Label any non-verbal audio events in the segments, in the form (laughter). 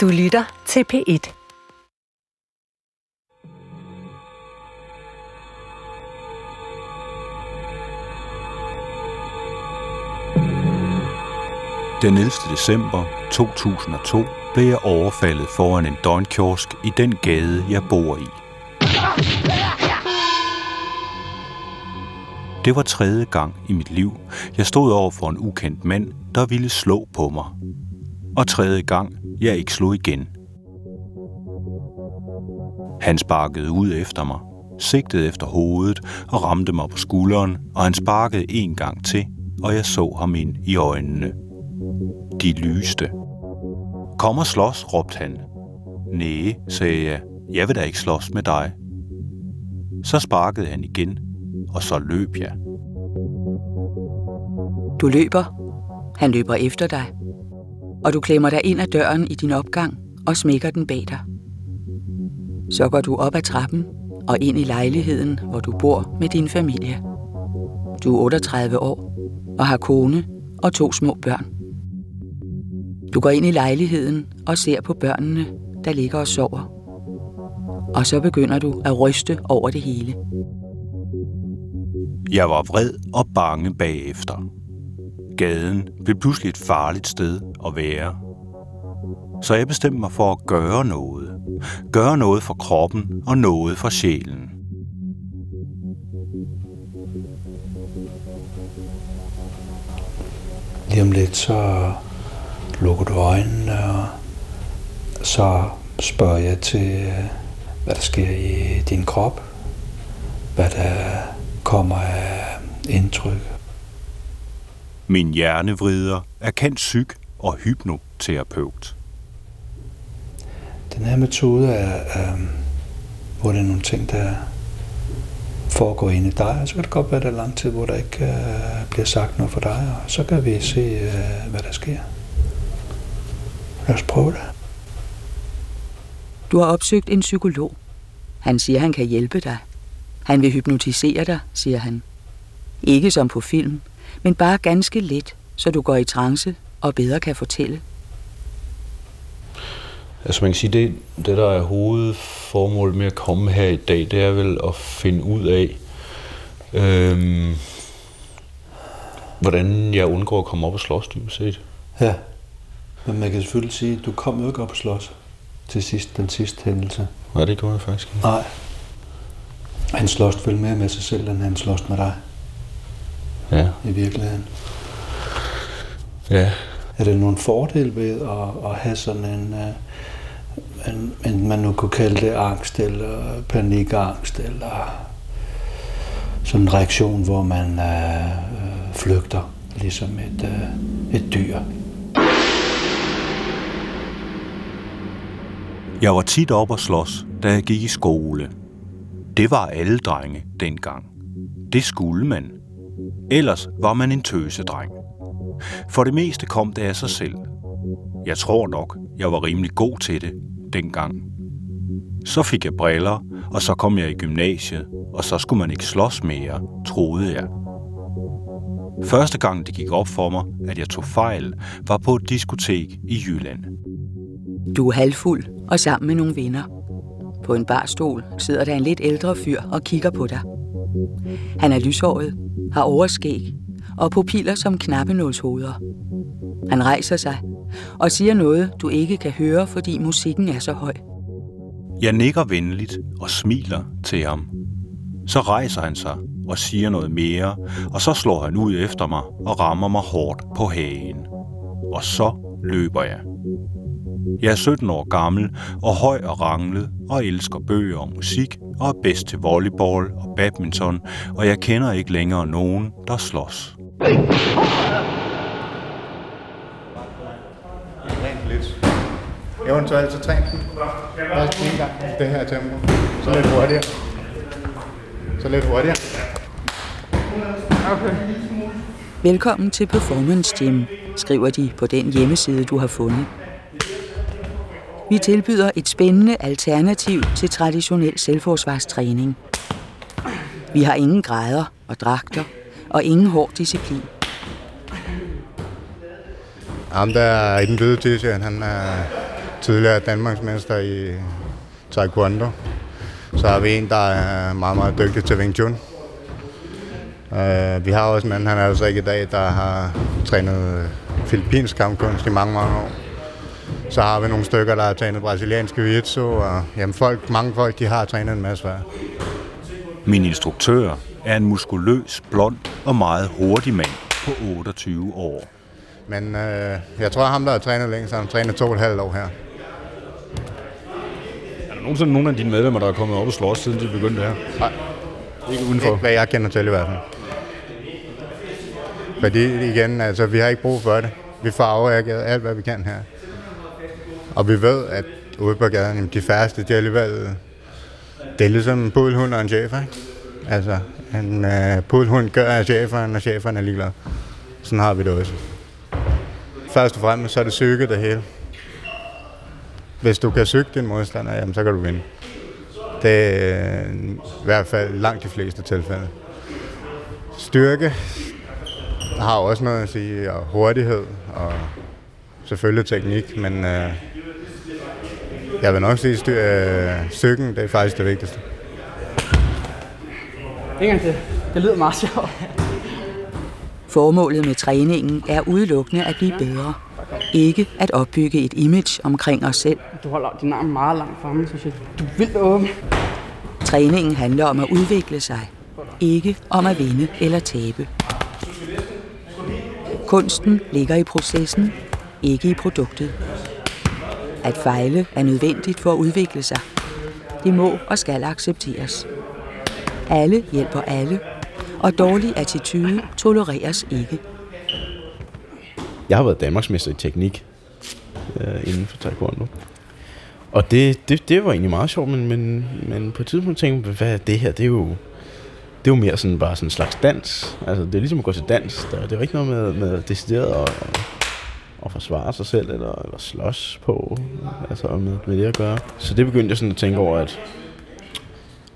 Du lytter til P1. Den 11. december 2002 blev jeg overfaldet foran en døgnkiosk i den gade, jeg bor i. Det var tredje gang i mit liv, jeg stod over for en ukendt mand, der ville slå på mig. Og tredje gang, jeg ikke slog igen. Han sparkede ud efter mig, sigtede efter hovedet og ramte mig på skulderen, og han sparkede en gang til, og jeg så ham ind i øjnene. De lyste. Kom og slås, råbte han. Næh, sagde jeg. Jeg vil da ikke slås med dig. Så sparkede han igen, og så løb jeg. Du løber. Han løber efter dig. Og du klemmer dig ind ad døren i din opgang og smækker den bag dig. Så går du op ad trappen og ind i lejligheden, hvor du bor med din familie. Du er 38 år og har kone og to små børn. Du går ind i lejligheden og ser på børnene, der ligger og sover. Og så begynder du at ryste over det hele. Jeg var vred og bange bagefter. Gaden blev pludselig et farligt sted at være. Så jeg bestemte mig for at gøre noget. Gøre noget for kroppen og noget for sjælen. Lige om lidt, så lukker du øjnene, og så spørger jeg til, hvad der sker i din krop, hvad der kommer af indtryk. Min hjernevrider er kendt psyk og hypnoterapeut. Den her metode er, er hvor der er nogle ting, der foregår inde i dig, og så kan det godt være, at der er lang tid, hvor der ikke uh, bliver sagt noget for dig, og så kan vi se, uh, hvad der sker. Lad os prøve det. Du har opsøgt en psykolog. Han siger, han kan hjælpe dig. Han vil hypnotisere dig, siger han. Ikke som på film, men bare ganske let, så du går i trance og bedre kan fortælle. Altså man kan sige, det, det der er hovedformålet med at komme her i dag, det er vel at finde ud af, øhm, hvordan jeg undgår at komme op og slås dybest set. Ja, men man kan selvfølgelig sige, at du kom jo ikke op og slås til sidst, den sidste hændelse. Nej, det gjorde jeg faktisk ikke. Nej. Han slås vel mere med sig selv, end han slås med dig. Ja. I virkeligheden. Ja. Er det nogle fordele ved at, at have sådan en, uh, en, en, man nu kunne kalde det angst, eller panikangst, eller sådan en reaktion, hvor man uh, flygter, ligesom et, uh, et dyr. Jeg var tit op og slås, da jeg gik i skole. Det var alle drenge dengang. Det skulle man. Ellers var man en tøsedreng. For det meste kom det af sig selv. Jeg tror nok, jeg var rimelig god til det dengang. Så fik jeg briller, og så kom jeg i gymnasiet, og så skulle man ikke slås mere, troede jeg. Første gang det gik op for mig, at jeg tog fejl, var på et diskotek i Jylland. Du er halvfuld og sammen med nogle venner. På en barstol sidder der en lidt ældre fyr og kigger på dig. Han er lyshåret, har overskæg og pupiller som knappenålshoveder. Han rejser sig og siger noget, du ikke kan høre, fordi musikken er så høj. Jeg nikker venligt og smiler til ham. Så rejser han sig og siger noget mere, og så slår han ud efter mig og rammer mig hårdt på hagen. Og så løber jeg. Jeg er 17 år gammel og høj og ranglet og elsker bøger og musik og er bedst til volleyball og badminton, og jeg kender ikke længere nogen, der slås. Rent lidt. Eventuelt så træn den. Først en gang det her tempo. Så lidt hurtigere. Så lidt hurtigere. Okay. Velkommen til Performance Gym, skriver de på den hjemmeside, du har fundet. Vi tilbyder et spændende alternativ til traditionel selvforsvarstræning. Vi har ingen grader og dragter og ingen hård disciplin. Ham der er i den hvide t-shirt, han er, tidligere Danmarksmester i Taekwondo. Så har vi en, der er meget, meget dygtig til Wing Chun. Uh, vi har også en anden, han er altså ikke i dag, der har trænet filippinsk kampkunst i mange, mange år. Så har vi nogle stykker, der har trænet brasiliansk jiu og jamen folk, mange folk de har trænet en masse hver. Min instruktør er en muskuløs, blond og meget hurtig mand på 28 år. Men øh, jeg tror, at ham, der har trænet længst, han har trænet to og et halvt år her. Er der nogensinde nogen af dine medlemmer, der er kommet op og slås, siden de begyndte her? Nej. Ikke udenfor? Ikke hvad jeg kender til i hvert fald. Fordi igen, altså, vi har ikke brug for det. Vi får afreageret alt, hvad vi kan her. Og vi ved, at ude på gaden, jamen, de færreste, de er alligevel... Det er ligesom en pudelhund og en chefer, ikke? Altså, en øh, pudelhund gør af cheferen, og cheferen er ligeglad. Sådan har vi det også. Først og fremmest, så er det psyke det hele. Hvis du kan psyke din modstander, jamen, så kan du vinde. Det er øh, i hvert fald langt de fleste tilfælde. Styrke har også noget at sige, og hurtighed, og selvfølgelig teknik, men øh, jeg vil nok sige, at øh, styrken det er faktisk det vigtigste. En gang til. Det lyder meget sjovt. Formålet med træningen er udelukkende at blive bedre. Ikke at opbygge et image omkring os selv. Du holder din arm meget langt fremme, synes jeg. Du er vildt åben. Træningen handler om at udvikle sig. Ikke om at vinde eller tabe. Kunsten ligger i processen, ikke i produktet. At fejle er nødvendigt for at udvikle sig. Det må og skal accepteres. Alle hjælper alle, og dårlig attitude tolereres ikke. Jeg har været Danmarksmester i teknik øh, inden for taekwondo. Og det, det, det var egentlig meget sjovt, men, men, men på et tidspunkt tænkte jeg, hvad er det her? Det er jo, det er jo mere sådan bare sådan en slags dans. Altså, det er ligesom at gå til dans. Der, det er jo ikke noget med, med decideret at, at forsvare sig selv, eller, eller slås på, altså med, med det at gøre. Så det begyndte jeg sådan at tænke over, at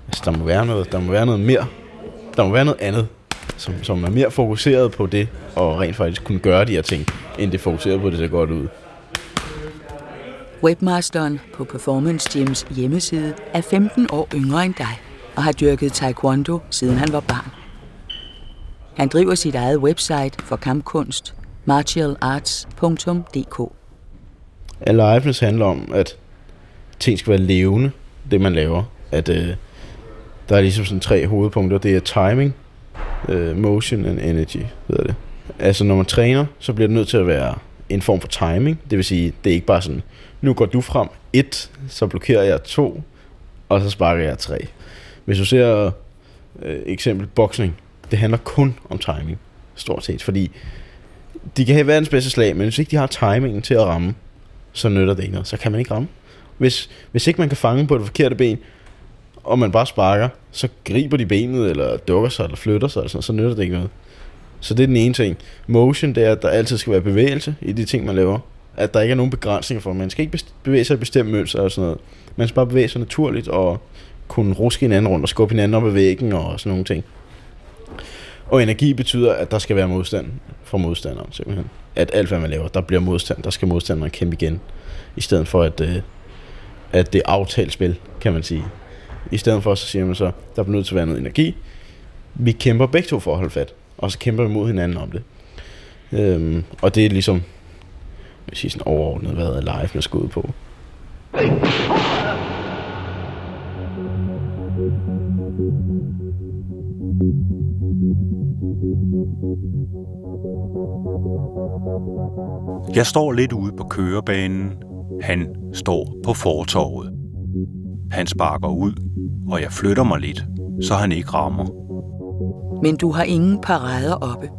altså, der, må være noget, der må være noget mere. Der må være noget andet, som, som er mere fokuseret på det, og rent faktisk kunne gøre de her ting, end det fokuserer på, at det ser godt ud. Webmasteren på Performance Gyms hjemmeside er 15 år yngre end dig og har dyrket taekwondo siden han var barn. Han driver sit eget website for kampkunst, martialarts.dk. Aliveness handler om, at ting skal være levende, det man laver. At øh, der er ligesom sådan tre hovedpunkter. Det er timing, øh, motion and energy, hedder det. Altså når man træner, så bliver det nødt til at være en form for timing. Det vil sige, det er ikke bare sådan, nu går du frem et, så blokerer jeg to, og så sparker jeg tre. Hvis du ser øh, eksempel boksning, det handler kun om timing, stort set, fordi de kan have verdens bedste slag, men hvis ikke de har timingen til at ramme, så nytter det ikke noget. Så kan man ikke ramme. Hvis, hvis ikke man kan fange på det forkerte ben, og man bare sparker, så griber de benet, eller dukker sig, eller flytter sig, eller sådan, så nytter det ikke noget. Så det er den ene ting. Motion, det er, at der altid skal være bevægelse i de ting, man laver. At der ikke er nogen begrænsninger for, man skal ikke bevæge sig i bestemt mønster og sådan noget. Man skal bare bevæge sig naturligt, og kunne ruske hinanden rundt og skubbe hinanden op ad væggen og sådan nogle ting. Og energi betyder, at der skal være modstand fra modstanderen, simpelthen. At alt, hvad man laver, der bliver modstand, der skal modstanderen kæmpe igen. I stedet for, at, øh, at det er aftalt spil, kan man sige. I stedet for, så siger man så, der bliver nødt til at være noget energi. Vi kæmper begge to for at holde fat, og så kæmper vi mod hinanden om det. Øhm, og det er ligesom, jeg sige sådan overordnet, hvad er live skal ud på. Jeg står lidt ude på kørebanen. Han står på fortorvet. Han sparker ud, og jeg flytter mig lidt, så han ikke rammer. Men du har ingen parader oppe.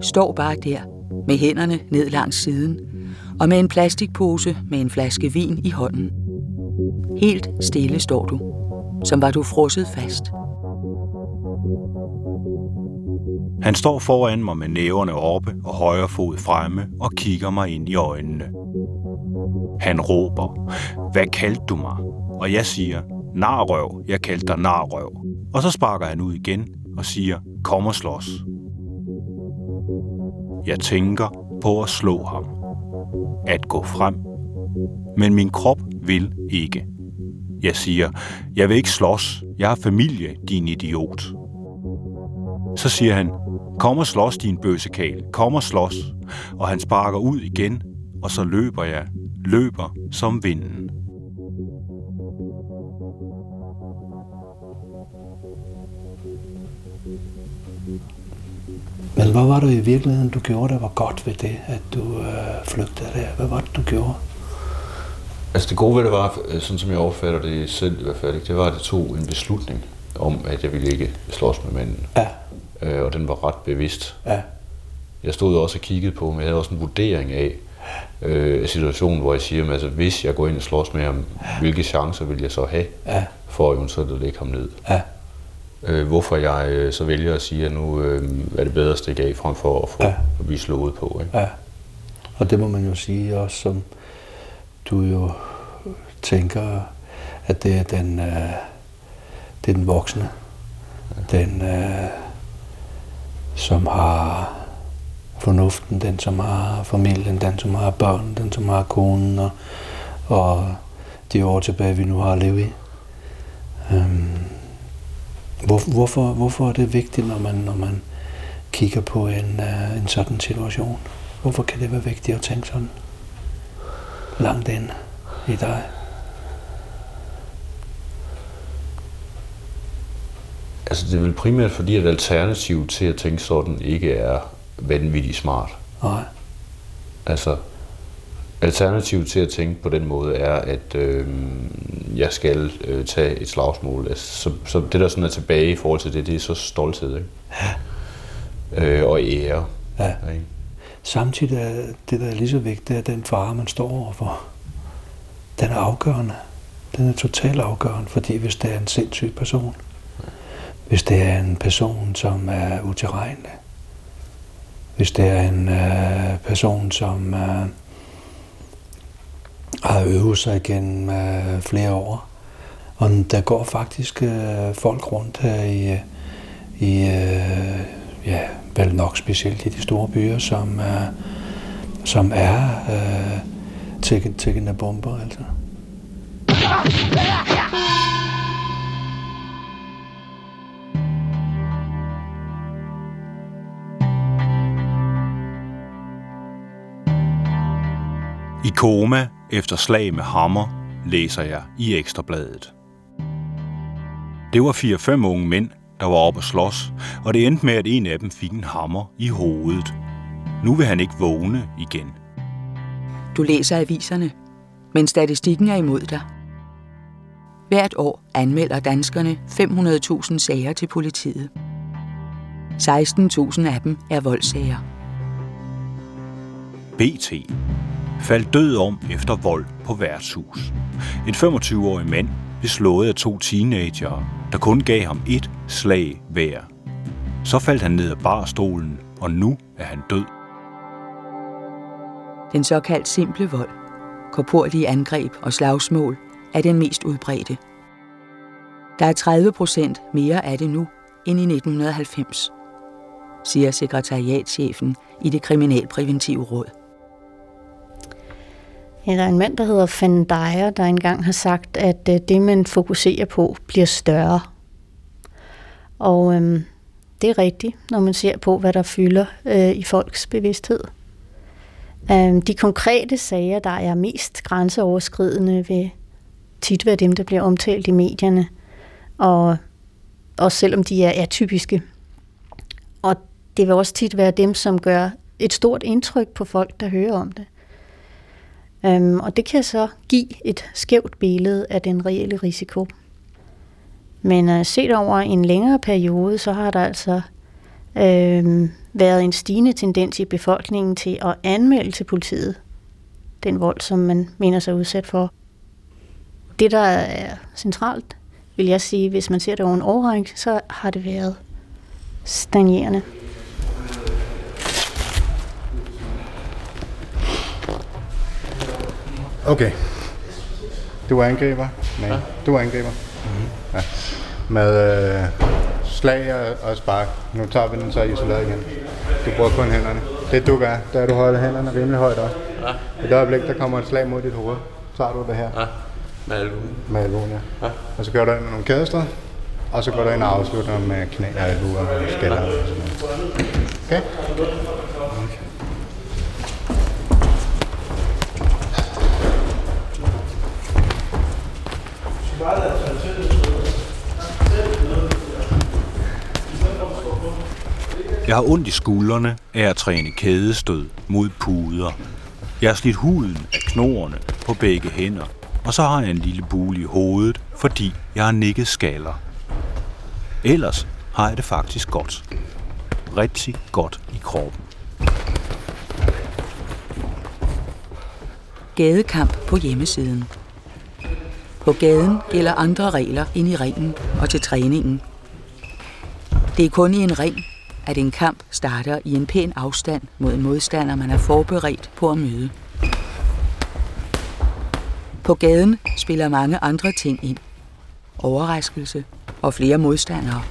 Står bare der, med hænderne ned langs siden, og med en plastikpose med en flaske vin i hånden. Helt stille står du, som var du frosset fast. Han står foran mig med næverne oppe og højre fod fremme og kigger mig ind i øjnene. Han råber, hvad kaldte du mig? Og jeg siger, narrøv, jeg kaldte dig narrøv. Og så sparker han ud igen og siger, kom og slås. Jeg tænker på at slå ham. At gå frem. men min krop vil ikke. Jeg siger, jeg vil ikke slås. Jeg har familie, din idiot. Så siger han, kom og slås, din bøsekal. Kom og slås. Og han sparker ud igen, og så løber jeg. Løber som vinden. Men hvad var det i virkeligheden, du gjorde, der var godt ved det, at du øh, flygtede der? Hvad var det, du gjorde? Altså det gode ved det var, øh, sådan som jeg overfatter det selv i hvert fald, det var, at det tog en beslutning om, at jeg ville ikke slås med manden. Ja, Øh, og den var ret bevidst. ja, Jeg stod også og kiggede på, men jeg havde også en vurdering af øh, situationen, hvor jeg siger, at altså, hvis jeg går ind og slås med ham, hvilke chancer vil jeg så have ja, for eventuelt at lægge ham ned? ja, Øh, hvorfor jeg øh, så vælger at sige, at nu øh, er det bedre at stikke af, frem for at, få, Ja. ja. at blive slået på. Ikke? ja. Og det må man jo sige også, som du jo tænker, at det er den, øh, det er den voksne, den øh, som har fornuften, den som har familien, den som har børn, den som har konen og, og de år tilbage, vi nu har at leve i. Øhm, hvor, hvorfor, hvorfor er det vigtigt, når man, når man kigger på en, uh, en sådan situation? Hvorfor kan det være vigtigt at tænke sådan langt ind i dig? Altså det er vel primært fordi, at alternativ til at tænke sådan ikke er vanvittigt smart. Nej, Altså, alternativet til at tænke på den måde er, at øh, jeg skal øh, tage et slagsmål. Altså, så, så det, der sådan er tilbage i forhold til det, det er så stolthed, ikke? Øh, og ære. Ja. Ikke? samtidig er det, der er lige så vigtigt, at den fare, man står overfor, den er afgørende. Den er totalt afgørende, fordi hvis det er en sindssyg person, hvis det er en person, som er utilregnelig, hvis det er en øh, person, som øh, har øvet sig igennem øh, flere år, og der går faktisk øh, folk rundt her i, i øh, ja, vel nok specielt i de store byer, som, øh, som er øh, tækkende bomber, altså. I koma efter slag med hammer læser jeg i Ekstrabladet. Det var fire-fem unge mænd, der var oppe at slås, og det endte med, at en af dem fik en hammer i hovedet. Nu vil han ikke vågne igen. Du læser aviserne, men statistikken er imod dig. Hvert år anmelder danskerne 500.000 sager til politiet. 16.000 af dem er voldssager. BT faldt død om efter vold på værtshus. En 25-årig mand blev slået af to teenagere, der kun gav ham et slag hver. Så faldt han ned af barstolen, og nu er han død. Den såkaldt simple vold, korporlige angreb og slagsmål, er den mest udbredte. Der er 30 procent mere af det nu end i 1990, siger sekretariatschefen i det kriminalpræventive råd. Ja, der er en mand, der hedder Van Dyer, der engang har sagt, at øh, det, man fokuserer på, bliver større. Og øhm, det er rigtigt, når man ser på, hvad der fylder øh, i folks bevidsthed. Øhm, de konkrete sager, der er mest grænseoverskridende, vil tit være dem, der bliver omtalt i medierne. Og også selvom de er atypiske. Og det vil også tit være dem, som gør et stort indtryk på folk, der hører om det. Øhm, og det kan så give et skævt billede af den reelle risiko. Men øh, set over en længere periode, så har der altså øh, været en stigende tendens i befolkningen til at anmelde til politiet den vold, som man mener sig udsat for. Det, der er centralt, vil jeg sige, hvis man ser det over en årrække, så har det været stagnerende. Okay. Du er angriber? Nej, ja. du er angriber. Mm-hmm. Ja. Med øh, slag og, og spark. Nu tager vi den så isoleret igen. Du bruger kun hænderne. Det du gør, det er, at du holder hænderne rimelig højt op. Ja. I det øjeblik, der kommer et slag mod dit hoved, tager du det her Ja, med albuen. med albuen, ja. Ja. Og så gør du ind med nogle kædestræd, og så går du ind og afslutter med knæ og albuer og skælder. Okay? Jeg har ondt i skuldrene af at træne kædestød mod puder. Jeg har slidt huden af knorene på begge hænder, og så har jeg en lille bule i hovedet, fordi jeg har nikket skaller. Ellers har jeg det faktisk godt. Rigtig godt i kroppen. Gadekamp på hjemmesiden. På gaden gælder andre regler end i ringen og til træningen. Det er kun i en ring, at en kamp starter i en pæn afstand mod en modstander, man er forberedt på at møde. På gaden spiller mange andre ting ind. Overraskelse og flere modstandere.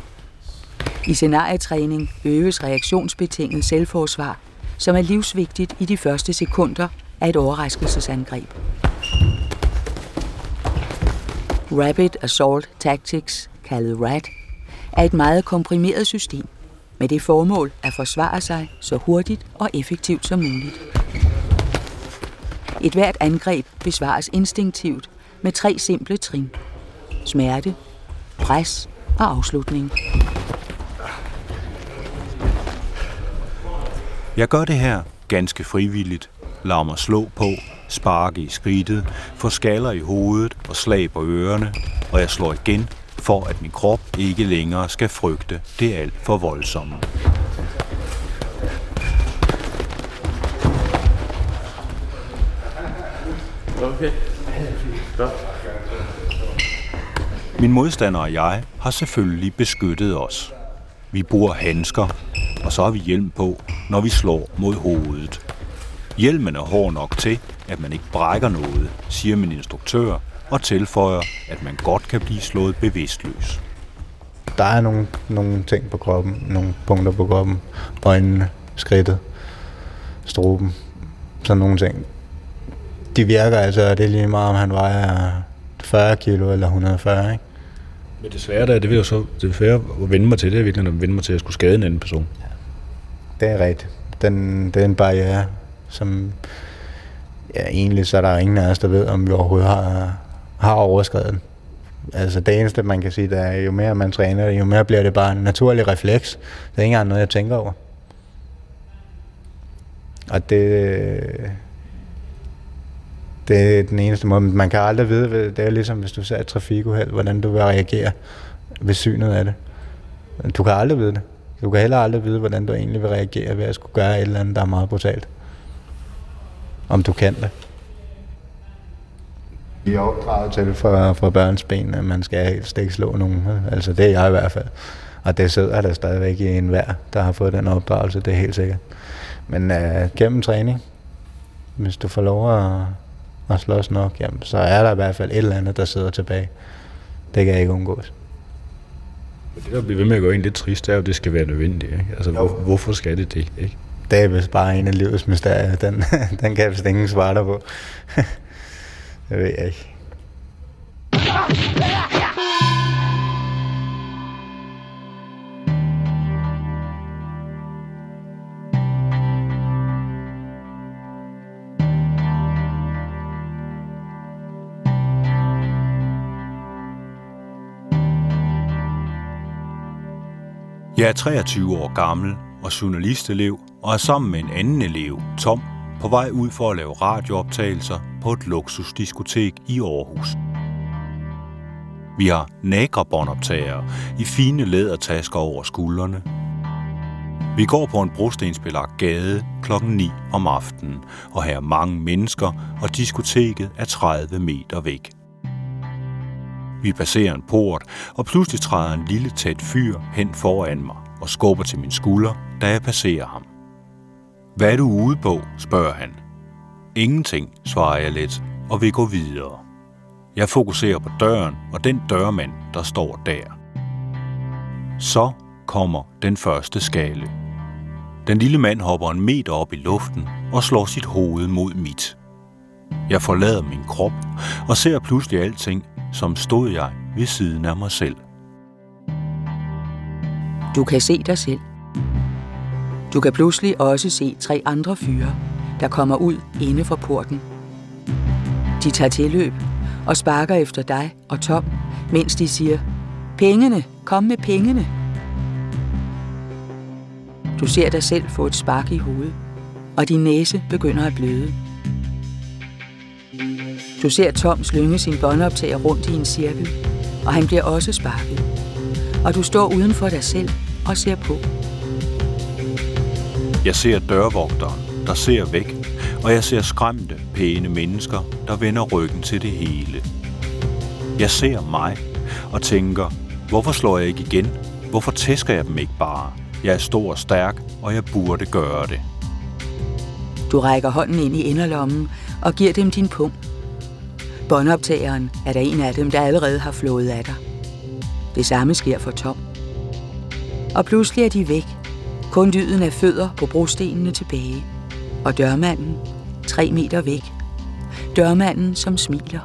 I scenarietræning øves reaktionsbetinget selvforsvar, som er livsvigtigt i de første sekunder af et overraskelsesangreb. Rapid Assault Tactics, kaldet RAT, er et meget komprimeret system med det formål at forsvare sig så hurtigt og effektivt som muligt. Et hvert angreb besvares instinktivt med tre simple trin. Smerte, pres og afslutning. Jeg gør det her ganske frivilligt. Lad mig slå på, sparke i skridtet, få skaller i hovedet og slag på ørerne, og jeg slår igen, for at min krop ikke længere skal frygte det alt for voldsomme. Okay. Min modstander og jeg har selvfølgelig beskyttet os. Vi bruger handsker, og så har vi hjelm på, når vi slår mod hovedet. Hjelmen er hård nok til, at man ikke brækker noget, siger min instruktør, og tilføjer, at man godt kan blive slået bevidstløs. Der er nogle, nogle ting på kroppen, nogle punkter på kroppen, øjnene, skridtet, struben, sådan nogle ting. De virker altså, og det er lige meget, om han vejer 40 kilo eller 140, ikke? Men det svære der, det vil jo så det er svære at vende mig til det, er virkelig at vende mig til at skulle skade en anden person. Det er rigtigt. Den, det er en barriere, som ja, egentlig så er der ingen af os, der ved, om vi overhovedet har, har overskrevet. Altså det eneste, man kan sige, det er, jo mere man træner jo mere bliver det bare en naturlig refleks. Det er ikke engang noget, jeg tænker over. Og det, det er den eneste måde. Man kan aldrig vide, det er ligesom hvis du ser et trafikuheld, hvordan du vil reagere ved synet af det. Du kan aldrig vide det. Du kan heller aldrig vide, hvordan du egentlig vil reagere ved at skulle gøre et eller andet, der er meget brutalt. Om du kan det. Vi er opdraget til fra, fra børns ben, at man skal helst ikke slå nogen. Altså det er jeg i hvert fald. Og det sidder der stadigvæk i en hver, der har fået den opdragelse, det er helt sikkert. Men uh, gennem træning, hvis du får lov at, at slås nok, jamen, så er der i hvert fald et eller andet, der sidder tilbage. Det kan ikke undgås. Det, der bliver ved med at gøre en lidt trist, det er jo, at det skal være nødvendigt. Ikke? Altså, hvor, hvorfor skal det det? Ikke? Det er vist bare en af livets mysterier. Den, (laughs) den kan jeg vist ingen svare dig på. (laughs) det ved jeg ikke. Jeg er 23 år gammel og journalistelev, og er sammen med en anden elev, Tom, på vej ud for at lave radiooptagelser på et luksusdiskotek i Aarhus. Vi har nagrebåndoptagere i fine lædertasker over skuldrene. Vi går på en brostensbelagt gade klokken 9 om aftenen, og her er mange mennesker, og diskoteket er 30 meter væk. Vi passerer en port, og pludselig træder en lille tæt fyr hen foran mig og skubber til min skulder, da jeg passerer ham. Hvad er du ude på, spørger han. Ingenting, svarer jeg let, og vil gå videre. Jeg fokuserer på døren og den dørmand, der står der. Så kommer den første skale. Den lille mand hopper en meter op i luften og slår sit hoved mod mit. Jeg forlader min krop og ser pludselig alting, som stod jeg ved siden af mig selv. Du kan se dig selv. Du kan pludselig også se tre andre fyre, der kommer ud inde fra porten. De tager tilløb og sparker efter dig og Tom, mens de siger, Pengene, kom med pengene. Du ser dig selv få et spark i hovedet, og din næse begynder at bløde. Du ser Tom slynge sin båndoptager rundt i en cirkel, og han bliver også sparket. Og du står uden for dig selv og ser på. Jeg ser dørvogteren, der ser væk, og jeg ser skræmte, pæne mennesker, der vender ryggen til det hele. Jeg ser mig og tænker, hvorfor slår jeg ikke igen? Hvorfor tæsker jeg dem ikke bare? Jeg er stor og stærk, og jeg burde gøre det. Du rækker hånden ind i inderlommen og giver dem din pung. Båndoptageren er der en af dem, der allerede har flået af dig. Det samme sker for Tom. Og pludselig er de væk. Kun lyden af fødder på brostenene tilbage. Og dørmanden, tre meter væk. Dørmanden, som smiler.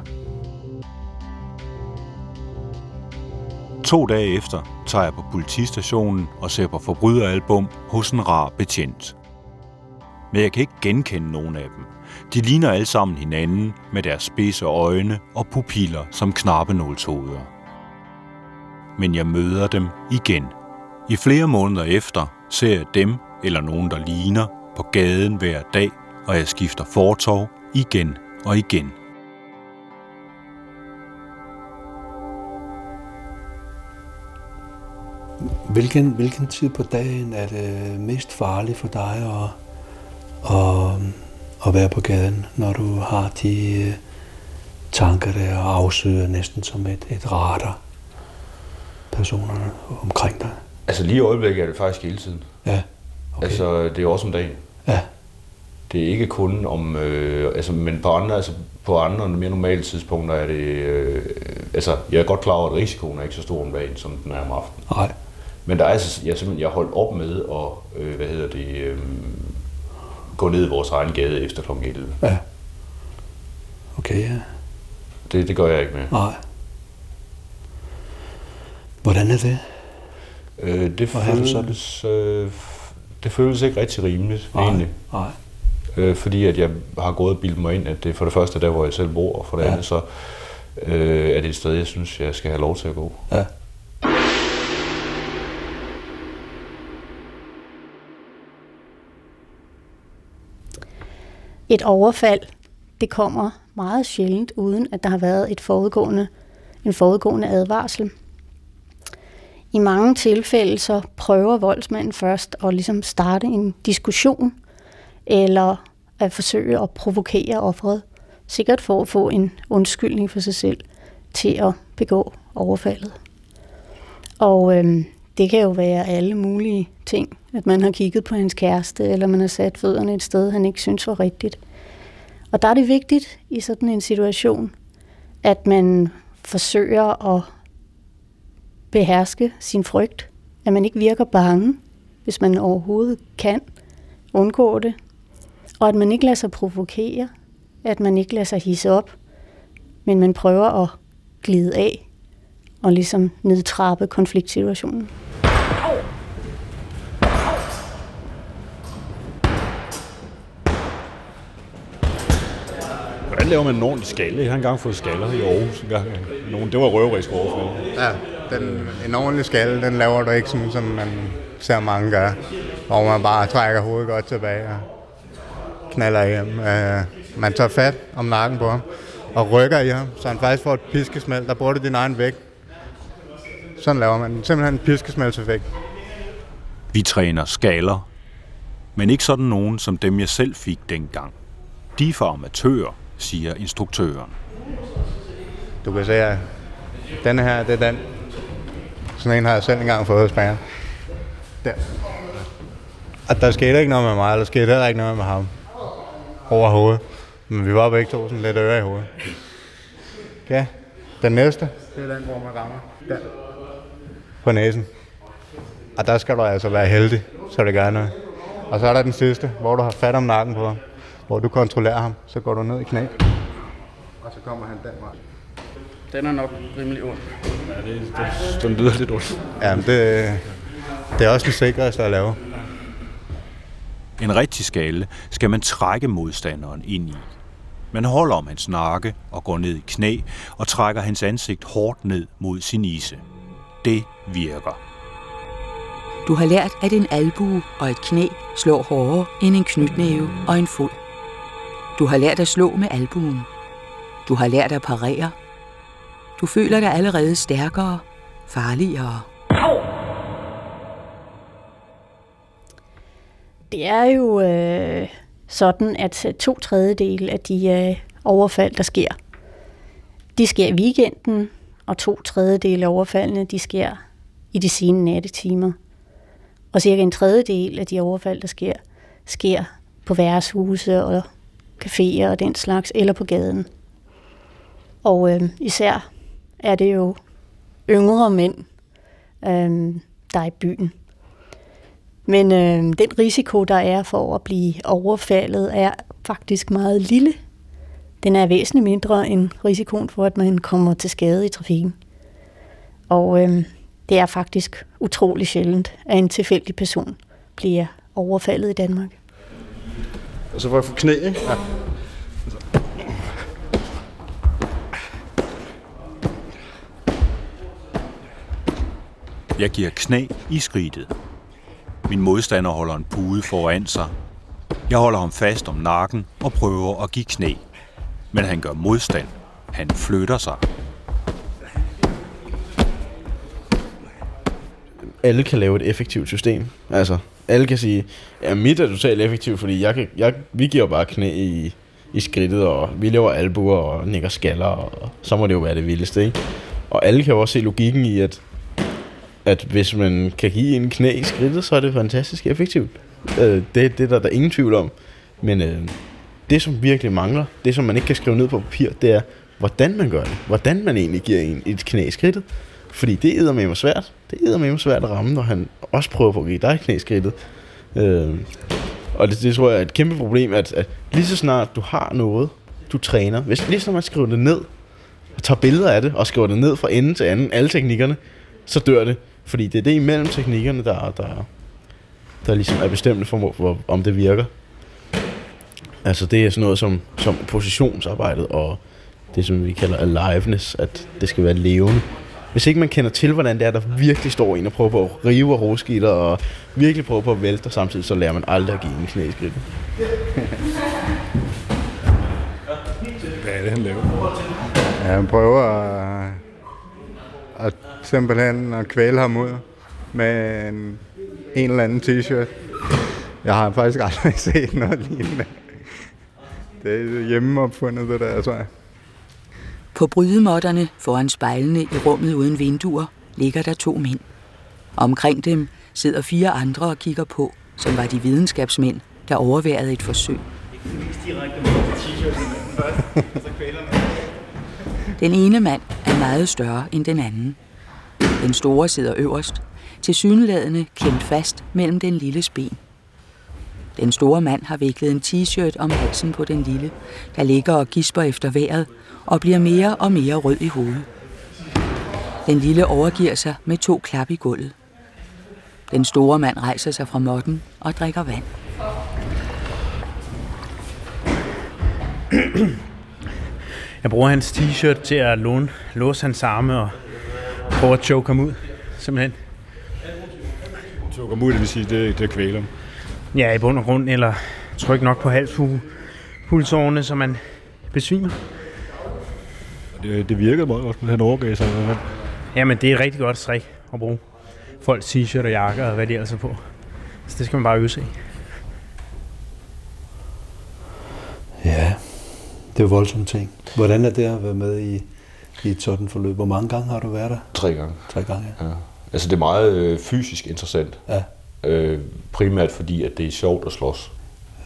To dage efter tager jeg på politistationen og ser på forbryderalbum hos en rar betjent. Men jeg kan ikke genkende nogen af dem. De ligner alle sammen hinanden med deres spidse øjne og pupiller som knappenålshoveder. Men jeg møder dem igen. I flere måneder efter ser jeg dem eller nogen, der ligner, på gaden hver dag, og jeg skifter fortov igen og igen. Hvilken, hvilken tid på dagen er det mest farligt for dig at, at, at være på gaden, når du har de øh, tanker der og afsøger næsten som et, et radar personerne omkring dig? Altså lige i øjeblikket er det faktisk hele tiden. Ja. Okay. Altså det er også om dagen. Ja. Det er ikke kun om, øh, altså, men på andre, altså, på andre mere normale tidspunkter er det, øh, altså jeg er godt klar over, at risikoen er ikke så stor om dagen, som den er om aftenen. Nej. Men der er altså, jeg, simpelthen, jeg holdt op med at, øh, hvad hedder det, øh, gå ned i vores egen gade efter kl. 11. Ja. Okay, ja. Det, det gør jeg ikke med. Nej. Hvordan er det? Øh, det, Hvor så føles, øh, det føles ikke rigtig rimeligt, Nej. egentlig. Nej. Øh, fordi at jeg har gået og bildet mig ind, at det er for det første der, hvor jeg selv bor, og for det Ja. andet så øh, er det et sted, jeg synes, jeg skal have lov til at gå. Ja. Et overfald, det kommer meget sjældent, uden at der har været et forudgående, en forudgående advarsel. I mange tilfælde så prøver voldsmanden først at ligesom starte en diskussion, eller at forsøge at provokere offeret, sikkert for at få en undskyldning for sig selv til at begå overfaldet. Og øhm, det kan jo være alle mulige ting, at man har kigget på hans kæreste, eller man har sat fødderne et sted, han ikke synes var rigtigt. Og der er det vigtigt i sådan en situation, at man forsøger at beherske sin frygt, at man ikke virker bange, hvis man overhovedet kan undgå det, og at man ikke lader sig provokere, at man ikke lader sig hisse op, men man prøver at glide af og ligesom nedtrappe konfliktsituationen. Hvordan laver man en ordentlig skalle? Jeg har engang fået skaller i Aarhus. En gang. Nogen, det var røverisk overfald. Ja, den, en ordentlig skalle, den laver du ikke sådan, som man ser mange gøre. Hvor man bare trækker hovedet godt tilbage og knaller hjem. Uh, man tager fat om nakken på ham og rykker i ham, så han faktisk får et piskesmæld. Der bruger du din egen vægt. Sådan laver man simpelthen en piskesmældseffekt. Vi træner skaler, men ikke sådan nogen som dem, jeg selv fik dengang. De er for amatører, siger instruktøren. Du kan se, at denne her, det er den. Sådan en har jeg selv engang fået hos bager. Der. Og der skete ikke noget med mig, der skete heller ikke noget med ham. Overhovedet. Men vi var begge to sådan lidt øre i hovedet. Ja, den næste. Det er den, hvor man rammer. Der. På næsen. Og der skal du altså være heldig, så det gør noget. Og så er der den sidste, hvor du har fat om nakken på ham. Hvor du kontrollerer ham, så går du ned i knæ. og så kommer han den vej. Den er nok rimelig ond. Ja, det, det, den lyder lidt ondt. Ja, men det, det er også den sikreste at lave. En rigtig skalle skal man trække modstanderen ind i. Man holder om hans nakke og går ned i knæ og trækker hans ansigt hårdt ned mod sin ise. Det virker. Du har lært, at en albue og et knæ slår hårdere end en knytnæve og en fod. Du har lært at slå med albuen. Du har lært at parere. Du føler dig allerede stærkere, farligere. Det er jo øh, sådan, at øh, to tredjedel af de øh, overfald, der sker, de sker i weekenden, og to tredjedel af overfaldene, de sker i de sene nattetimer. Og cirka en tredjedel af de overfald, der sker, sker på værtshuse og caféer og den slags, eller på gaden. Og øh, især er det jo yngre mænd, øh, der er i byen. Men øh, den risiko, der er for at blive overfaldet, er faktisk meget lille. Den er væsentligt mindre end risikoen for, at man kommer til skade i trafikken. Og øh, det er faktisk utrolig sjældent, at en tilfældig person bliver overfaldet i Danmark. Og så får jeg få knæ, ikke? Ja. Jeg giver knæ i skridtet. Min modstander holder en pude foran sig. Jeg holder ham fast om nakken og prøver at give knæ. Men han gør modstand. Han flytter sig. alle kan lave et effektivt system. Altså, alle kan sige, ja, mit er totalt effektivt, fordi jeg kan, jeg, vi giver bare knæ i, i skridtet, og vi laver albuer og nikker skaller, og så må det jo være det vildeste, ikke? Og alle kan jo også se logikken i, at, at hvis man kan give en knæ i skridtet, så er det fantastisk effektivt. Øh, det, det er der, der er ingen tvivl om. Men øh, det, som virkelig mangler, det som man ikke kan skrive ned på papir, det er, hvordan man gør det. Hvordan man egentlig giver en et knæ i skridtet. Fordi det er med mig svært. Det er med svært at ramme, når han også prøver på at give dig knæskridtet. Øh, og det, det tror jeg er et kæmpe problem, at, at lige så snart du har noget, du træner, hvis lige så man skriver det ned, og tager billeder af det, og skriver det ned fra ende til anden, alle teknikkerne, så dør det. Fordi det er det imellem teknikkerne, der, der, der ligesom er bestemmende for, hvor, om det virker. Altså det er sådan noget som, som positionsarbejdet, og det som vi kalder aliveness, at det skal være levende. Hvis ikke man kender til, hvordan det er, der virkelig står en og prøver på at rive og roskitter og virkelig prøver på at vælte, og samtidig så lærer man aldrig at give en knæ i skridtet. Hvad er det, han laver? Ja, han prøver at, at simpelthen at kvæle ham ud med en, en eller anden t-shirt. Jeg har faktisk aldrig (laughs) set noget lignende. Det er hjemmeopfundet, det der, tror jeg. På brydemotterne foran spejlene i rummet uden vinduer ligger der to mænd. Omkring dem sidder fire andre og kigger på, som var de videnskabsmænd, der overværede et forsøg. Den ene mand er meget større end den anden. Den store sidder øverst, til syneladende klemt fast mellem den lille ben. Den store mand har viklet en t-shirt om halsen på den lille, der ligger og gisper efter vejret og bliver mere og mere rød i hovedet. Den lille overgiver sig med to klap i gulvet. Den store mand rejser sig fra måtten og drikker vand. Jeg bruger hans t-shirt til at låne, låse hans arme og prøve at choke ham ud, simpelthen. Choke ham ud, det vil sige, det, det kvæler ham. Ja, i bund og grund, eller tryk nok på halspulsårene, så man besvimer. Det, det virkede meget også, men han overgav sig. Men... Jamen, det er et rigtig godt strik at bruge. Folks t-shirt og jakker og hvad de ellers er på. Så det skal man bare øve sig. Ja, det er voldsomme ting. Hvordan er det at være med i, i et sådan forløb? Hvor mange gange har du været der? Tre gange. Tre gange, ja. ja. Altså, det er meget øh, fysisk interessant. Ja. Øh, primært fordi, at det er sjovt at slås.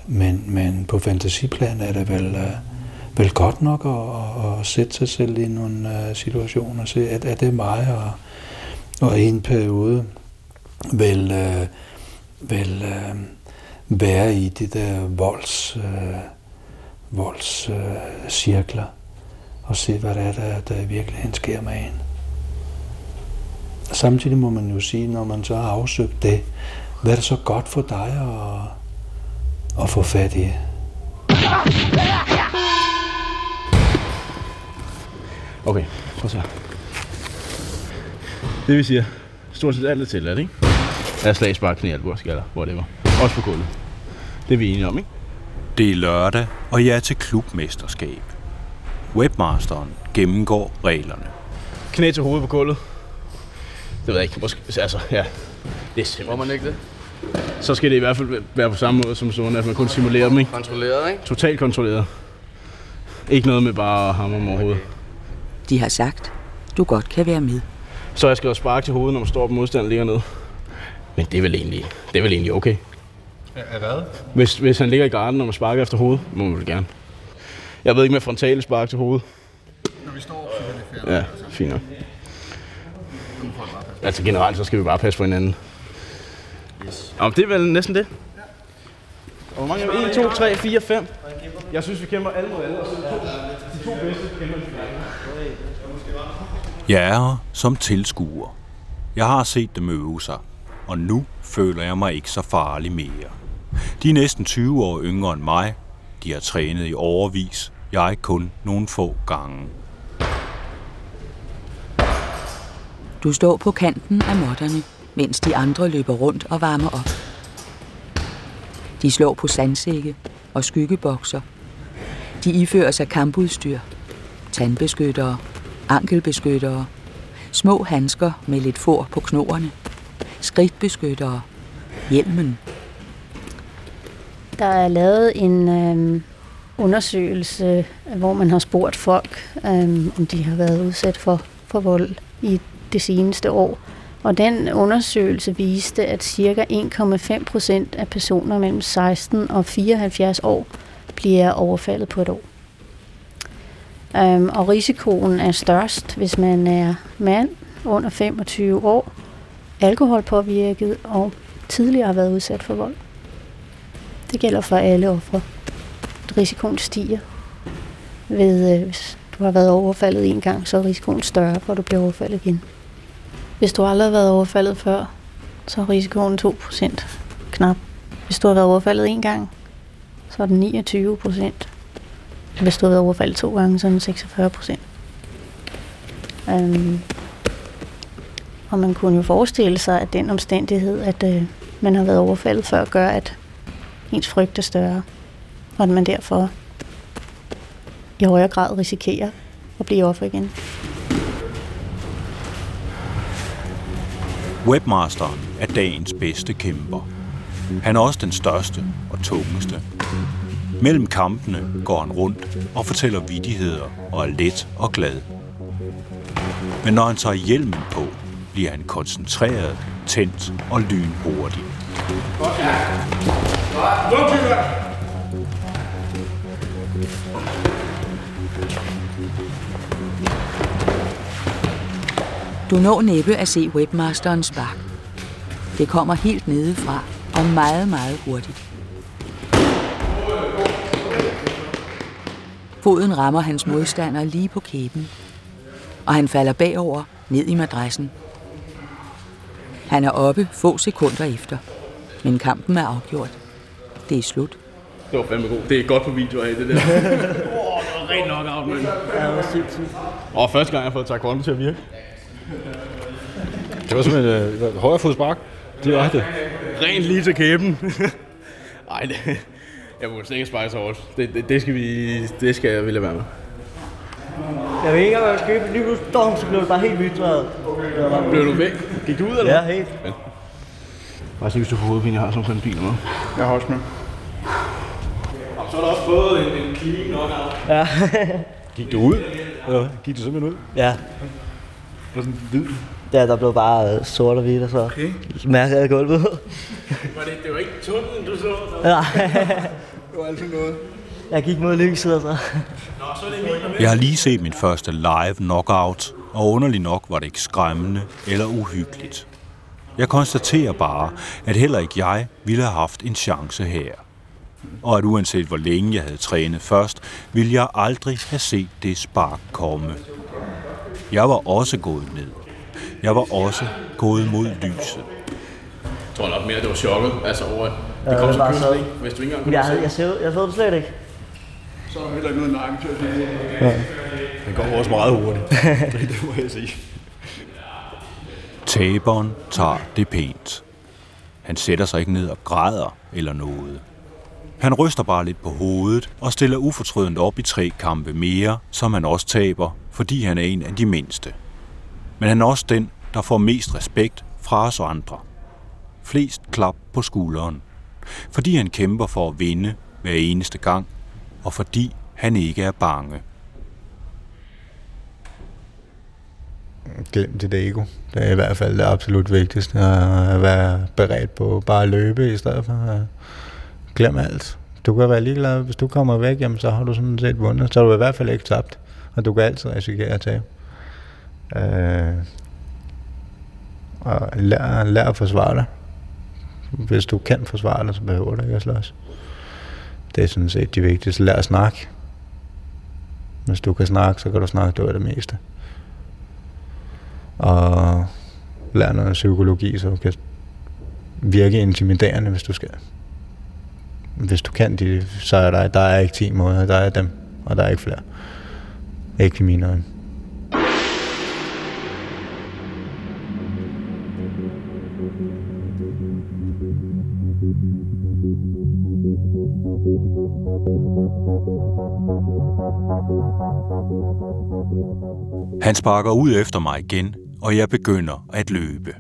Men, men på fantasiplan er det vel, øh, vel godt nok at, at, at sætte sig selv i nogle øh, situationer og se, at er det mig og, og en periode vel, øh, vel øh, være i de der volds, øh, volds øh, cirkler og se, hvad det er, der, der i virkeligheden sker med en. Samtidig må man jo sige, når man så har afsøgt det, hvad er det så godt for dig at, at få fat i? Okay, prøv her. Det vi siger, stort set alt er til, er det ikke? Er slag, spark, knæ, albuer, skaller, whatever. Også på gulvet. Det er vi enige om, ikke? Det er lørdag, og jeg er til klubmesterskab. Webmasteren gennemgår reglerne. Knæ til hovedet på gulvet. Det ved jeg ikke. Måske, altså, ja. Det er simpelthen... Må man ikke det? Så skal det i hvert fald være på samme måde som sådan, at man kun simulerer dem, ikke? Kontrolleret, ikke? Totalt kontrolleret. Ikke noget med bare at hamre dem over hovedet. De har sagt, du godt kan være med. Så jeg skal jo sparke til hovedet, når man står på modstanden ligger ned. Men det er vel egentlig, det er vel egentlig okay. Er hvad? Hvis, hvis han ligger i garden, når man sparker efter hovedet, må man vel gerne. Jeg ved ikke med frontale spark til hovedet. Når vi står selvfølgelig Ja, fint nok. Altså generelt, så skal vi bare passe på hinanden. Yes. Om det er vel næsten det. Og hvor mange er vi? 1, 2, 3, 4, 5. Jeg synes, vi kæmper alle mod alle. og så de to- De to bedste kæmper vi Jeg er her som tilskuer. Jeg har set dem øve sig, og nu føler jeg mig ikke så farlig mere. De er næsten 20 år yngre end mig. De har trænet i overvis. Jeg kun nogle få gange. Du står på kanten af måtterne, mens de andre løber rundt og varmer op. De slår på sandsække og skyggebokser. De ifører sig kampudstyr, tandbeskyttere, ankelbeskyttere, små handsker med lidt for på knoerne, skridtbeskyttere, hjelmen. Der er lavet en øh, undersøgelse, hvor man har spurgt folk, øh, om de har været udsat for, for vold i det seneste år. Og den undersøgelse viste, at ca. 1,5 procent af personer mellem 16 og 74 år bliver overfaldet på et år. Øhm, og risikoen er størst, hvis man er mand under 25 år, alkoholpåvirket og tidligere har været udsat for vold. Det gælder for alle ofre. Risikoen stiger. Ved, øh, hvis du har været overfaldet en gang, så er risikoen større for, at du bliver overfaldet igen. Hvis du aldrig har været overfaldet før, så er risikoen 2% knap. Hvis du har været overfaldet en gang, så er den 29 procent. Hvis du har været overfaldet to gange, så er den 46 procent. Um, og man kunne jo forestille sig, at den omstændighed, at øh, man har været overfaldet før, gør, at ens frygt er større. Og at man derfor i højere grad risikerer at blive offer igen. Webmasteren er dagens bedste kæmper. Han er også den største og tungeste. Mellem kampene går han rundt og fortæller vidigheder og er let og glad. Men når han tager hjelmen på, bliver han koncentreret, tændt og lynhurtig. Du når næppe at se webmasterens spark. Det kommer helt nedefra og meget, meget hurtigt. Foden rammer hans modstander lige på kæben, og han falder bagover ned i madrassen. Han er oppe få sekunder efter, men kampen er afgjort. Det er slut. Det var fandme godt. Det er godt på video af det der. (laughs) Åh, oh, det var (laughs) rent knockout, mand. Ja, det var sindssygt. Og første gang, jeg har fået taekwondo til at virke. Det var simpelthen øh, højre fodspark. Direkte. Rent lige til kæben. (laughs) Ej, det, jeg må slet ikke sparke så hårdt. Det, det, det, skal vi, det skal jeg ville være med. Jeg ved ikke, hvad jeg skal købe. Lige pludselig dom, så blev det bare helt hvidtræet. Blev du væk? Gik du ud, eller Ja, helt. Bare se, hvis du får hovedpine, jeg har sådan en bil med. Jeg har også med. Så er der også fået en, en clean knockout. Ja. (laughs) Gik du ud? Eller? Gik du simpelthen ud? ja. Var sådan hvid? Ja, der blev bare øh, sort og hvidt, og så okay. mærkede jeg gulvet. (laughs) Var det, det var ikke tunnelen, du så? Nej. (laughs) Det var altid noget. jeg gik mod lyset, og så... Nå, så er det min. Jeg har lige set min første live knockout, og underligt nok var det ikke skræmmende eller uhyggeligt. Jeg konstaterer bare, at heller ikke jeg ville have haft en chance her. Og at uanset hvor længe jeg havde trænet først, ville jeg aldrig have set det spark komme. Jeg var også gået ned. Jeg var også gået mod lyset. Jeg tror nok mere, at det var chokket. Altså over, at det Ja, kom det så pludselig? Hvis du ikke engang jeg, kunne havde, se. jeg, så, jeg så det slet ikke. Så er der heller ikke noget nakken til at sige. Den går også meget hurtigt. (laughs) det, det må jeg sige. Taberen tager det pænt. Han sætter sig ikke ned og græder eller noget. Han ryster bare lidt på hovedet og stiller ufortrødent op i tre kampe mere, som han også taber, fordi han er en af de mindste. Men han er også den, der får mest respekt fra os andre. Flest klap på skulderen. Fordi han kæmper for at vinde hver eneste gang, og fordi han ikke er bange. Glem dit ego. Det er i hvert fald det absolut vigtigste. At være beredt på bare at løbe i stedet for at glem alt. Du kan være ligeglad. Hvis du kommer væk, jamen, så har du sådan set vundet. Så har du i hvert fald ikke tabt. Og du kan altid risikere at tabe. Øh, og lær, lær at forsvare dig. Hvis du kan forsvare dig, så behøver du ikke at slås. Det er sådan set det vigtigste. Lær at snakke. Hvis du kan snakke, så kan du snakke, det var det meste og lær noget psykologi, så du kan virke intimiderende, hvis du skal. Hvis du kan det, så er der, der er ikke 10 måder, der er dem, og der er ikke flere. Ikke i mine øjne. Han sparker ud efter mig igen, og jeg begynder at løbe.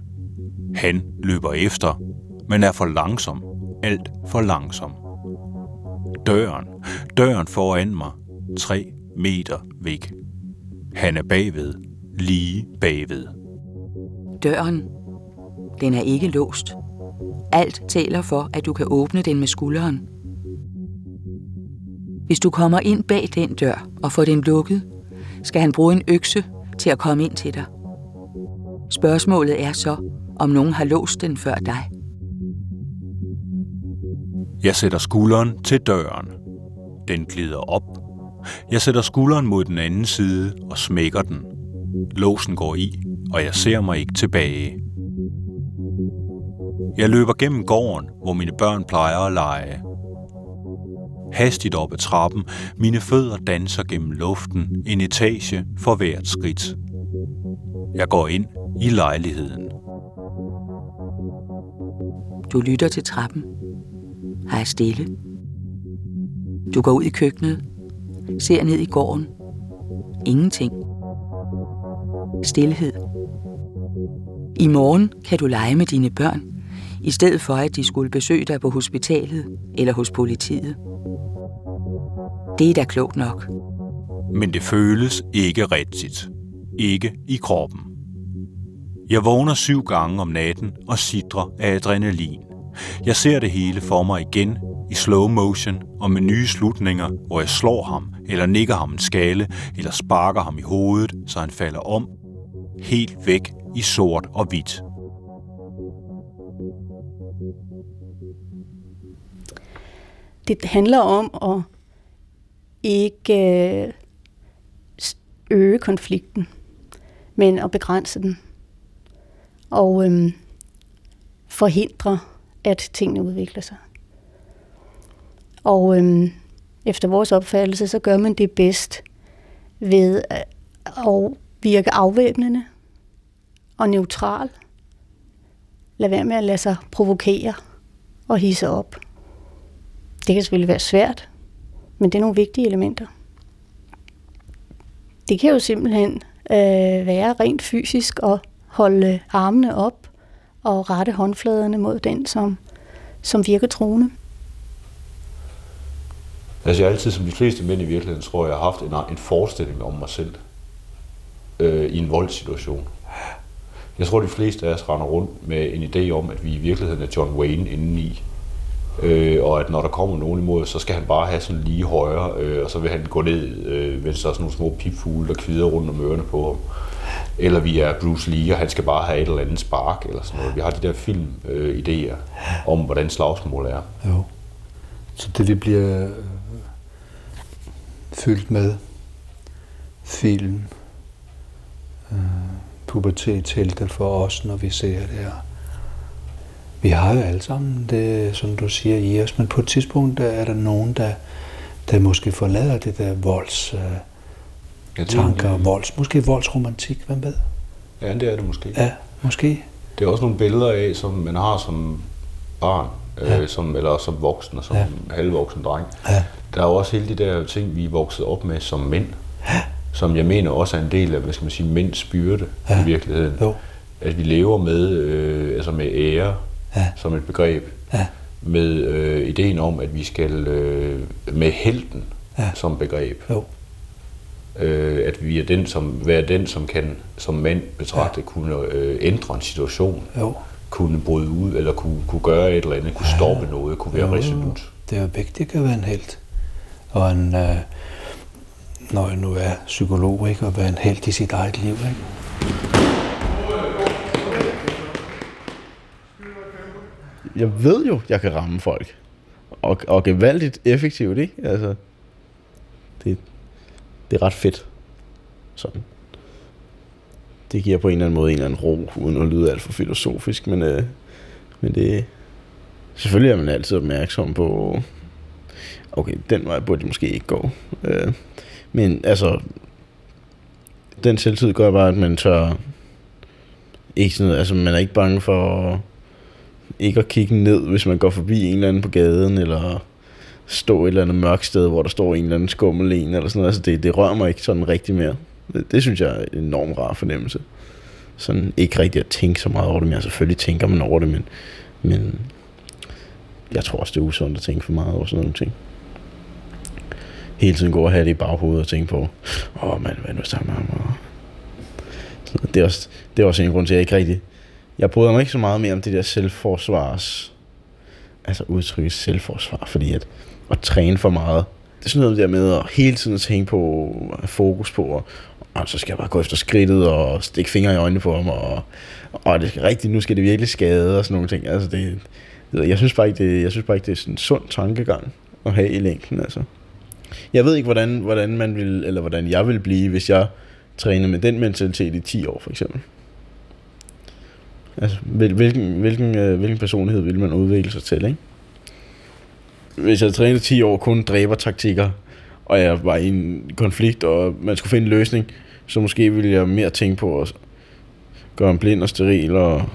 Han løber efter, men er for langsom. Alt for langsom. Døren, døren foran mig, tre meter væk. Han er bagved, lige bagved. Døren, den er ikke låst. Alt taler for, at du kan åbne den med skulderen. Hvis du kommer ind bag den dør og får den lukket, skal han bruge en økse til at komme ind til dig. Spørgsmålet er så, om nogen har låst den før dig. Jeg sætter skulderen til døren. Den glider op. Jeg sætter skulderen mod den anden side og smækker den. Låsen går i, og jeg ser mig ikke tilbage. Jeg løber gennem gården, hvor mine børn plejer at lege. Hastigt op ad trappen, mine fødder danser gennem luften, en etage for hvert skridt. Jeg går ind i lejligheden. Du lytter til trappen. Her er stille. Du går ud i køkkenet, ser ned i gården. Ingenting. Stilhed. I morgen kan du lege med dine børn, i stedet for at de skulle besøge dig på hospitalet eller hos politiet. Det er da klogt nok. Men det føles ikke rigtigt. Ikke i kroppen. Jeg vågner syv gange om natten og sidrer af adrenalin. Jeg ser det hele for mig igen i slow motion og med nye slutninger, hvor jeg slår ham, eller nikker ham en skale, eller sparker ham i hovedet, så han falder om, helt væk i sort og hvidt. Det handler om at ikke øh, øge konflikten, men at begrænse den. Og øhm, forhindre, at tingene udvikler sig. Og øhm, efter vores opfattelse, så gør man det bedst ved øh, at virke afvæbnende og neutral. Lad være med at lade sig provokere og hisse op. Det kan selvfølgelig være svært, men det er nogle vigtige elementer. Det kan jo simpelthen øh, være rent fysisk at holde armene op og rette håndfladerne mod den, som, som virker truende. Altså jeg har altid, som de fleste mænd i virkeligheden, tror jeg, har haft en, en forestilling om mig selv øh, i en voldssituation. Jeg tror, de fleste af os render rundt med en idé om, at vi i virkeligheden er John Wayne indeni. Øh, og at når der kommer nogen imod, så skal han bare have sådan lige højre, øh, og så vil han gå ned, øh, mens der er sådan nogle små pipfugle, der kvider rundt om ørerne på ham. Eller vi er Bruce Lee, og han skal bare have et eller andet spark, eller sådan noget. Vi har de der filmidéer øh, om, hvordan slagsmål er. Jo. Så det vi bliver øh, fyldt med film, øh, pubertetshelte for os, når vi ser det her. Vi har jo alle sammen det, som du siger, i os, men på et tidspunkt der er der nogen, der, der måske forlader det der volds øh, Ja, det- tanker, volds, måske voldsromantik, hvem ved? Ja, det er det måske. Ja, måske. Det er også nogle billeder af, som man har som barn, Ja. øh, som, eller som voksen og som Ja. ja. halvvoksen dreng. Ja. Der er jo også hele de der ting, vi er vokset op med som mænd, som jeg mener også er en del af, hvad skal man sige, mænds byrde Ja. i virkeligheden. Jo. At vi lever med, øh, altså med ære Ja. som et begreb, Ja. med øh, ideen om, at vi skal øh, med helten Ja. som begreb. Jo. Øh, at vi er den, som, være den, som kan som mand betragte, ja. kunne øh, ændre en situation, Jo. kunne bryde ud, eller kunne, kunne gøre et eller andet, kunne stoppe noget, kunne være Jo, resolut. Det er jo vigtigt at være en held. Og en, øh, når jeg nu er psykolog, ikke, at være en held i sit eget liv. Ikke? Jeg ved jo, jeg kan ramme folk. Og, og gevaldigt effektivt, ikke? Altså, det er ret fedt. Sådan. Det giver på en eller anden måde en eller anden ro, uden at lyde alt for filosofisk, men, øh, men det... Selvfølgelig er man altid opmærksom på, okay, den vej burde de måske ikke gå. Øh, men altså, den selvtid gør bare, at man tør ikke sådan noget, altså man er ikke bange for ikke at kigge ned, hvis man går forbi en eller anden på gaden, eller stå et eller andet mørkt sted, hvor der står en eller anden skummel en, eller sådan noget. Altså det, det rører mig ikke sådan rigtig mere. Det, det synes jeg er en enormt rar fornemmelse. Sådan ikke rigtig at tænke så meget over det, men jeg selvfølgelig tænker man over det, men, men jeg tror også, det er usundt at tænke for meget over sådan nogle ting. Hele tiden gå og have det i baghovedet og tænke på, åh oh, mand, hvad nu sammen med ham? Det er, også, det er også en grund til, at jeg ikke rigtig... Jeg bryder mig ikke så meget mere om det der selvforsvars... Altså udtrykket selvforsvar, fordi at, at træne for meget, det er sådan noget der med at hele tiden tænke på, have fokus på, og, og så skal jeg bare gå efter skridtet og stikke fingre i øjnene på ham, og, og det skal rigtigt, nu skal det virkelig skade og sådan nogle ting. Altså det, jeg synes bare ikke, det, jeg synes bare ikke, det er sådan en sund tankegang at have i længden, altså. Jeg ved ikke, hvordan, hvordan man vil, eller hvordan jeg vil blive, hvis jeg træner med den mentalitet i 10 år, for eksempel. Altså, hvilken, hvilken, øh, hvilken personlighed vil man udvikle sig til, ikke? Hvis jeg trænet 10 år kun dræber taktikker, og jeg var i en konflikt, og man skulle finde en løsning, så måske ville jeg mere tænke på at gøre ham blind og steril og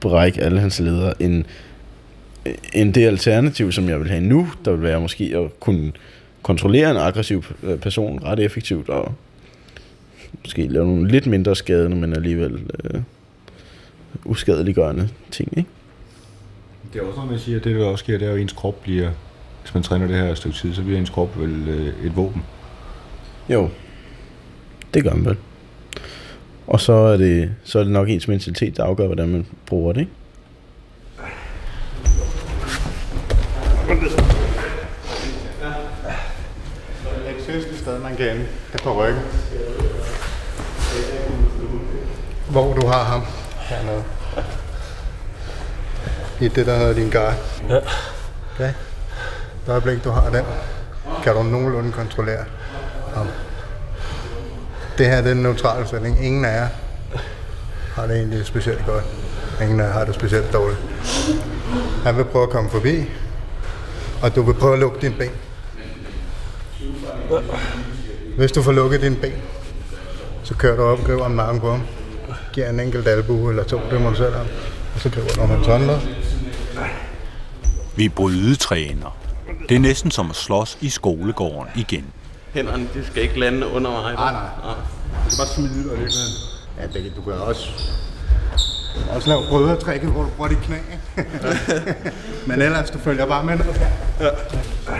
brække alle hans ledere, end, end det alternativ, som jeg vil have nu, der vil være måske at kunne kontrollere en aggressiv person ret effektivt, og måske lave nogle lidt mindre skade, men alligevel øh, uskadeliggørende ting, ikke? Det er også noget, man siger, at det der også sker, det er jo, at ens krop bliver, hvis man træner det her et stykke tid, så bliver ens krop vel øh, et våben. Jo, det gør man vel. Og så er det, så er det nok ens mentalitet, der afgør, hvordan man bruger det, ikke? Sted, man kan ende, det er på ryggen. Hvor du har ham hernede. I det, der hedder din guard. Ja. Okay. Det øjeblik, du har den, kan du nogenlunde kontrollere ham. Det her det er en neutral stilling. Ingen af jer har det egentlig specielt godt. Ingen af jer har det specielt dårligt. Han vil prøve at komme forbi, og du vil prøve at lukke dine ben. Hvis du får lukket dine ben, så kører du op og griber om nakken på ham. Giver en enkelt albue eller to, det må du selv have. Og så griber du om hans håndled. Vi brydetræner. Det er næsten som at slås i skolegården igen. Hænderne, de skal ikke lande under mig. Nej, nej. Du kan bare smide dig lidt. Ja, det, du kan også, også lave brødretrækket, hvor du bruger dit knæ. (laughs) Men ellers, du følger bare med. Ja.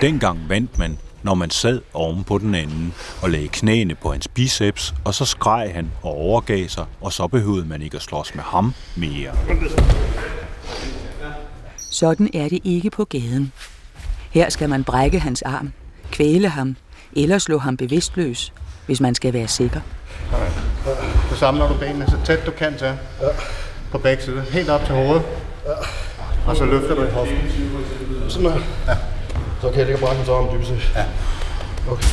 Dengang vandt man, når man sad oven på den anden og lagde knæene på hans biceps, og så skreg han og overgav sig, og så behøvede man ikke at slås med ham mere. Sådan er det ikke på gaden. Her skal man brække hans arm, kvæle ham eller slå ham bevidstløs, hvis man skal være sikker. Så samler du benene så tæt du kan til. På begge sider. Helt op til hovedet. Og så løfter du i hoften. Sådan her. Ja. Så kan jeg ligge og brække en om dybest set. Ja. Okay.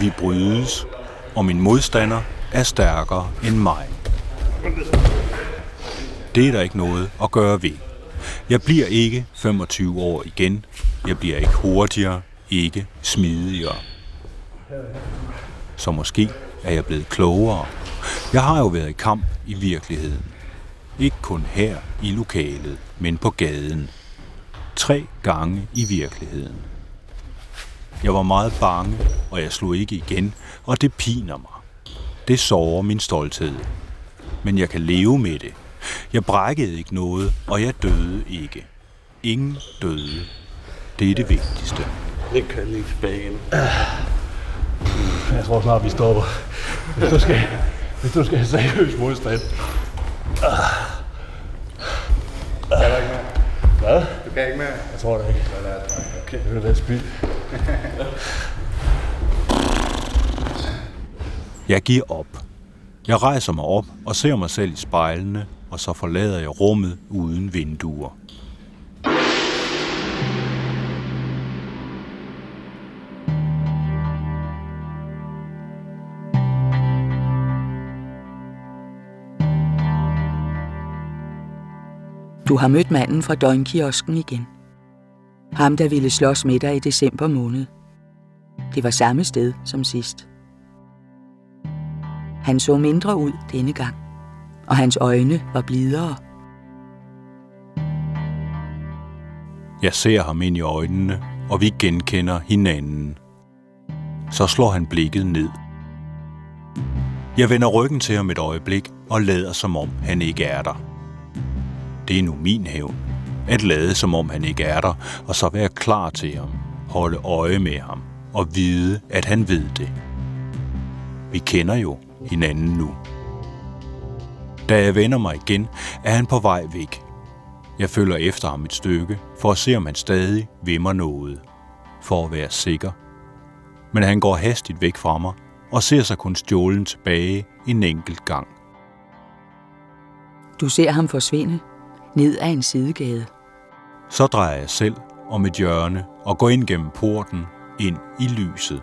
Vi brydes, og min modstander er stærkere end mig. Det er der ikke noget at gøre ved. Jeg bliver ikke 25 år igen. Jeg bliver ikke hurtigere, ikke smidigere. Så måske er jeg blevet klogere. Jeg har jo været i kamp i virkeligheden. Ikke kun her i lokalet, men på gaden. Tre gange i virkeligheden. Jeg var meget bange, og jeg slog ikke igen, og det piner mig. Det sårer min stolthed. Men jeg kan leve med det. Jeg brækkede ikke noget, og jeg døde ikke. Ingen døde. Det er det vigtigste. Det kan lige tilbage igen. Jeg tror snart, vi stopper. Hvis du skal, hvis du skal have seriøs modstand. Kan du ikke mere? Hvad? Du kan ikke mere? Jeg tror det ikke. Okay. Det er da spild. Jeg giver op. Jeg rejser mig op og ser mig selv i spejlene, og så forlader jeg rummet uden vinduer. Du har mødt manden fra døgnkiosken igen. Ham, der ville slås med dig i december måned. Det var samme sted som sidst. Han så mindre ud denne gang, og hans øjne var blidere. Jeg ser ham ind i øjnene, og vi genkender hinanden. Så slår han blikket ned. Jeg vender ryggen til ham et øjeblik og lader som om han ikke er der. Det er nu min hævn. At lade som om han ikke er der, og så være klar til ham, holde øje med ham og vide, at han ved det. Vi kender jo hinanden nu. Da jeg vender mig igen, er han på vej væk. Jeg følger efter ham et stykke, for at se, om han stadig vil mig noget. For at være sikker. Men han går hastigt væk fra mig, og ser sig kun stjålen tilbage en enkelt gang. Du ser ham forsvinde ned ad en sidegade. Så drejer jeg selv om et hjørne og går ind gennem porten ind i lyset.